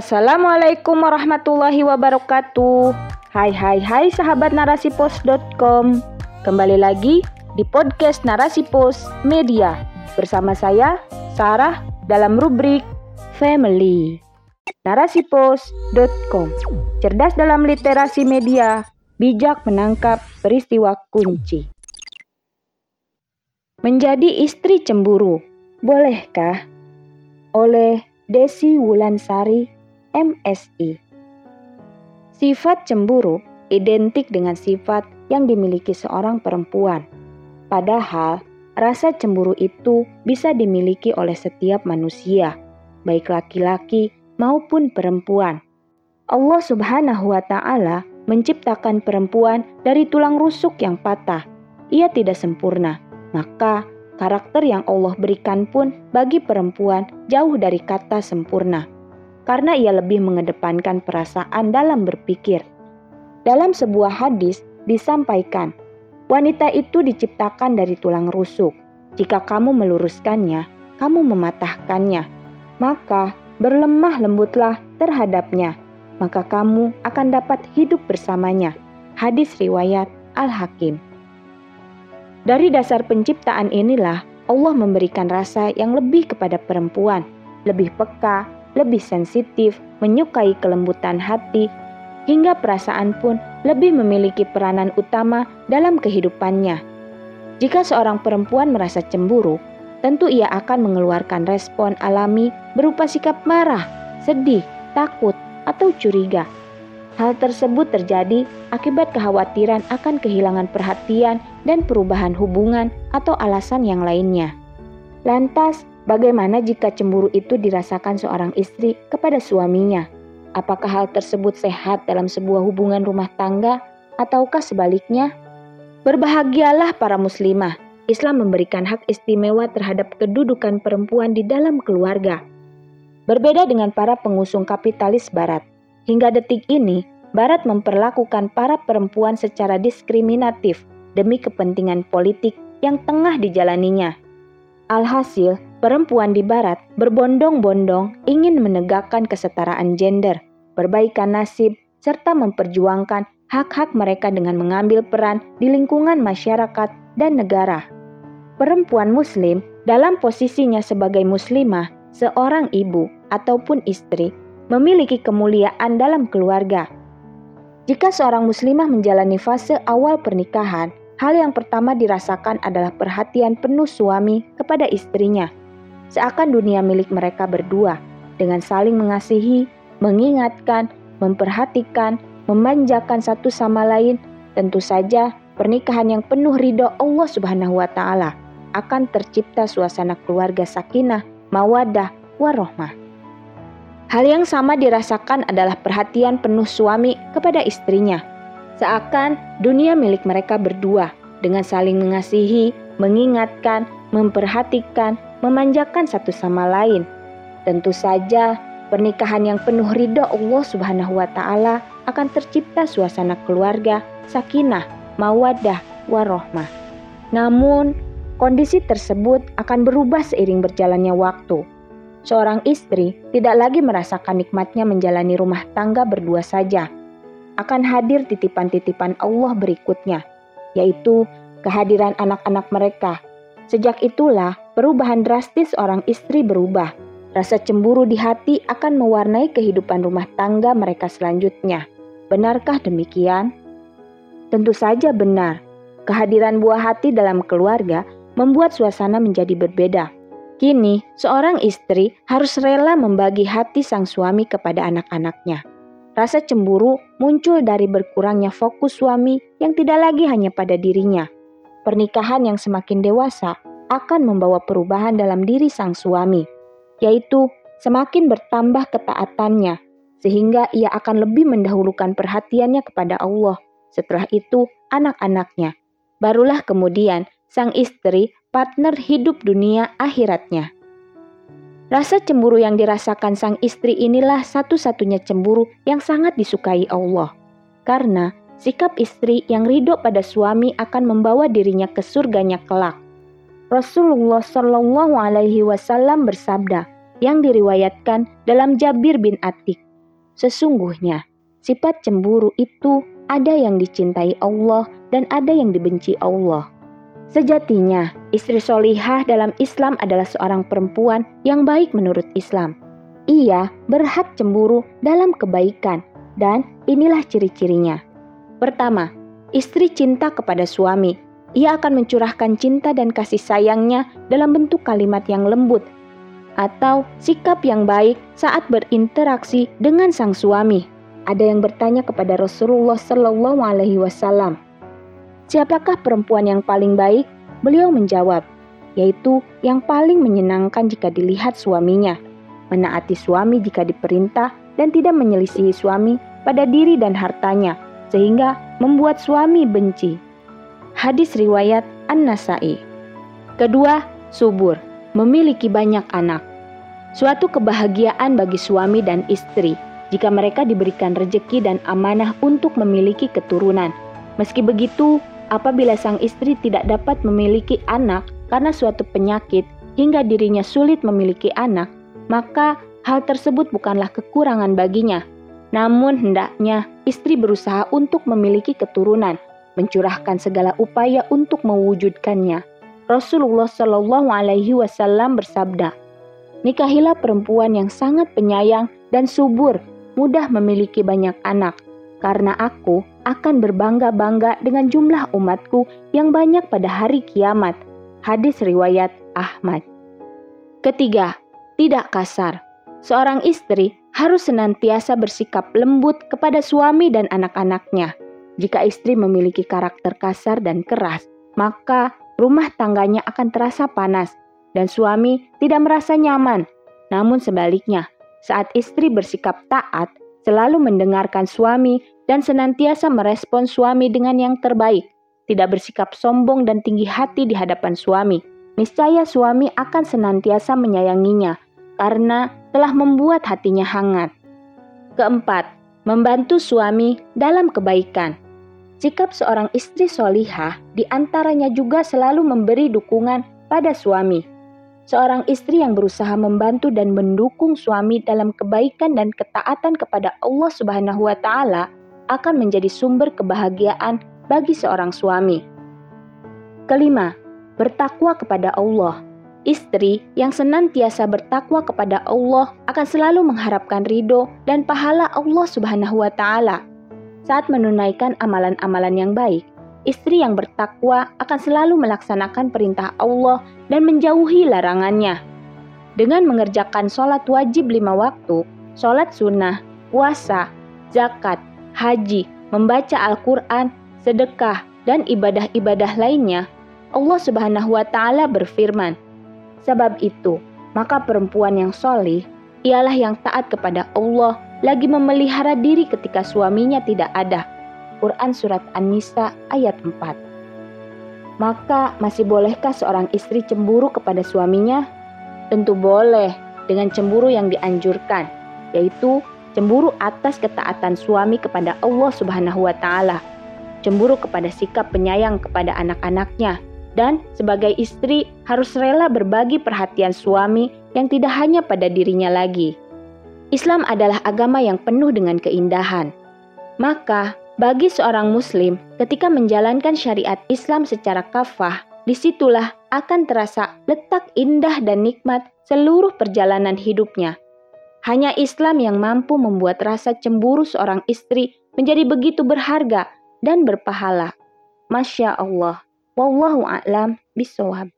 Assalamualaikum warahmatullahi wabarakatuh. Hai hai hai sahabat narasipos.com. Kembali lagi di podcast Narasi Pos Media bersama saya Sarah dalam rubrik Family. Narasipos.com. Cerdas dalam literasi media, bijak menangkap peristiwa kunci. Menjadi istri cemburu, bolehkah? Oleh Desi Wulansari MSI. Sifat cemburu identik dengan sifat yang dimiliki seorang perempuan. Padahal, rasa cemburu itu bisa dimiliki oleh setiap manusia, baik laki-laki maupun perempuan. Allah Subhanahu wa Ta'ala menciptakan perempuan dari tulang rusuk yang patah. Ia tidak sempurna, maka karakter yang Allah berikan pun bagi perempuan jauh dari kata sempurna karena ia lebih mengedepankan perasaan dalam berpikir. Dalam sebuah hadis disampaikan, wanita itu diciptakan dari tulang rusuk. Jika kamu meluruskannya, kamu mematahkannya, maka berlemah lembutlah terhadapnya, maka kamu akan dapat hidup bersamanya. Hadis riwayat Al-Hakim. Dari dasar penciptaan inilah Allah memberikan rasa yang lebih kepada perempuan, lebih peka, lebih sensitif, menyukai kelembutan hati, hingga perasaan pun lebih memiliki peranan utama dalam kehidupannya. Jika seorang perempuan merasa cemburu, tentu ia akan mengeluarkan respon alami berupa sikap marah, sedih, takut, atau curiga. Hal tersebut terjadi akibat kekhawatiran akan kehilangan perhatian dan perubahan hubungan atau alasan yang lainnya. Lantas, Bagaimana jika cemburu itu dirasakan seorang istri kepada suaminya? Apakah hal tersebut sehat dalam sebuah hubungan rumah tangga, ataukah sebaliknya? Berbahagialah para muslimah. Islam memberikan hak istimewa terhadap kedudukan perempuan di dalam keluarga. Berbeda dengan para pengusung kapitalis Barat, hingga detik ini Barat memperlakukan para perempuan secara diskriminatif demi kepentingan politik yang tengah dijalaninya. Alhasil, perempuan di barat berbondong-bondong ingin menegakkan kesetaraan gender, perbaikan nasib, serta memperjuangkan hak-hak mereka dengan mengambil peran di lingkungan masyarakat dan negara. Perempuan muslim dalam posisinya sebagai muslimah, seorang ibu ataupun istri, memiliki kemuliaan dalam keluarga. Jika seorang muslimah menjalani fase awal pernikahan, hal yang pertama dirasakan adalah perhatian penuh suami kepada istrinya. Seakan dunia milik mereka berdua, dengan saling mengasihi, mengingatkan, memperhatikan, memanjakan satu sama lain. Tentu saja, pernikahan yang penuh ridho Allah Subhanahu wa Ta'ala akan tercipta suasana keluarga sakinah, mawadah, warohmah. Hal yang sama dirasakan adalah perhatian penuh suami kepada istrinya, Seakan dunia milik mereka berdua dengan saling mengasihi, mengingatkan, memperhatikan, memanjakan satu sama lain. Tentu saja pernikahan yang penuh ridho Allah Subhanahu wa taala akan tercipta suasana keluarga sakinah, mawadah, warohmah. Namun, kondisi tersebut akan berubah seiring berjalannya waktu. Seorang istri tidak lagi merasakan nikmatnya menjalani rumah tangga berdua saja akan hadir titipan-titipan Allah berikutnya, yaitu kehadiran anak-anak mereka. Sejak itulah perubahan drastis orang istri berubah. Rasa cemburu di hati akan mewarnai kehidupan rumah tangga mereka selanjutnya. Benarkah demikian? Tentu saja benar. Kehadiran buah hati dalam keluarga membuat suasana menjadi berbeda. Kini, seorang istri harus rela membagi hati sang suami kepada anak-anaknya. Rasa cemburu muncul dari berkurangnya fokus suami yang tidak lagi hanya pada dirinya. Pernikahan yang semakin dewasa akan membawa perubahan dalam diri sang suami, yaitu semakin bertambah ketaatannya, sehingga ia akan lebih mendahulukan perhatiannya kepada Allah. Setelah itu, anak-anaknya. Barulah kemudian sang istri partner hidup dunia akhiratnya. Rasa cemburu yang dirasakan sang istri inilah satu-satunya cemburu yang sangat disukai Allah. Karena sikap istri yang ridho pada suami akan membawa dirinya ke surganya kelak. Rasulullah Shallallahu Alaihi Wasallam bersabda yang diriwayatkan dalam Jabir bin Atik Sesungguhnya, sifat cemburu itu ada yang dicintai Allah dan ada yang dibenci Allah. Sejatinya, istri solihah dalam Islam adalah seorang perempuan yang baik menurut Islam. Ia berhak cemburu dalam kebaikan, dan inilah ciri-cirinya. Pertama, istri cinta kepada suami. Ia akan mencurahkan cinta dan kasih sayangnya dalam bentuk kalimat yang lembut atau sikap yang baik saat berinteraksi dengan sang suami. Ada yang bertanya kepada Rasulullah Shallallahu Alaihi Wasallam, Siapakah perempuan yang paling baik? Beliau menjawab, yaitu yang paling menyenangkan jika dilihat suaminya, menaati suami jika diperintah dan tidak menyelisihi suami pada diri dan hartanya, sehingga membuat suami benci. Hadis riwayat An-Nasai. Kedua, subur, memiliki banyak anak. Suatu kebahagiaan bagi suami dan istri jika mereka diberikan rejeki dan amanah untuk memiliki keturunan. Meski begitu, apabila sang istri tidak dapat memiliki anak karena suatu penyakit hingga dirinya sulit memiliki anak, maka hal tersebut bukanlah kekurangan baginya. Namun hendaknya istri berusaha untuk memiliki keturunan, mencurahkan segala upaya untuk mewujudkannya. Rasulullah Shallallahu Alaihi Wasallam bersabda, "Nikahilah perempuan yang sangat penyayang dan subur, mudah memiliki banyak anak, karena aku akan berbangga-bangga dengan jumlah umatku yang banyak pada hari kiamat. Hadis riwayat Ahmad. Ketiga, tidak kasar. Seorang istri harus senantiasa bersikap lembut kepada suami dan anak-anaknya. Jika istri memiliki karakter kasar dan keras, maka rumah tangganya akan terasa panas dan suami tidak merasa nyaman. Namun sebaliknya, saat istri bersikap taat, selalu mendengarkan suami dan senantiasa merespon suami dengan yang terbaik, tidak bersikap sombong dan tinggi hati di hadapan suami. Niscaya suami akan senantiasa menyayanginya karena telah membuat hatinya hangat. Keempat, membantu suami dalam kebaikan. Sikap seorang istri solihah di antaranya juga selalu memberi dukungan pada suami. Seorang istri yang berusaha membantu dan mendukung suami dalam kebaikan dan ketaatan kepada Allah Subhanahu wa Ta'ala akan menjadi sumber kebahagiaan bagi seorang suami. Kelima, bertakwa kepada Allah. Istri yang senantiasa bertakwa kepada Allah akan selalu mengharapkan ridho dan pahala Allah Subhanahu wa Ta'ala. Saat menunaikan amalan-amalan yang baik, istri yang bertakwa akan selalu melaksanakan perintah Allah dan menjauhi larangannya. Dengan mengerjakan sholat wajib lima waktu, sholat sunnah, puasa, zakat, haji, membaca Al-Quran, sedekah, dan ibadah-ibadah lainnya, Allah Subhanahu wa Ta'ala berfirman, "Sebab itu, maka perempuan yang solih ialah yang taat kepada Allah, lagi memelihara diri ketika suaminya tidak ada." Quran Surat An-Nisa ayat 4 Maka masih bolehkah seorang istri cemburu kepada suaminya? Tentu boleh dengan cemburu yang dianjurkan, yaitu cemburu atas ketaatan suami kepada Allah Subhanahu wa taala, cemburu kepada sikap penyayang kepada anak-anaknya, dan sebagai istri harus rela berbagi perhatian suami yang tidak hanya pada dirinya lagi. Islam adalah agama yang penuh dengan keindahan. Maka, bagi seorang muslim ketika menjalankan syariat Islam secara kafah, di situlah akan terasa letak indah dan nikmat seluruh perjalanan hidupnya. Hanya Islam yang mampu membuat rasa cemburu seorang istri menjadi begitu berharga dan berpahala. Masya Allah. Wallahu a'lam bisawab.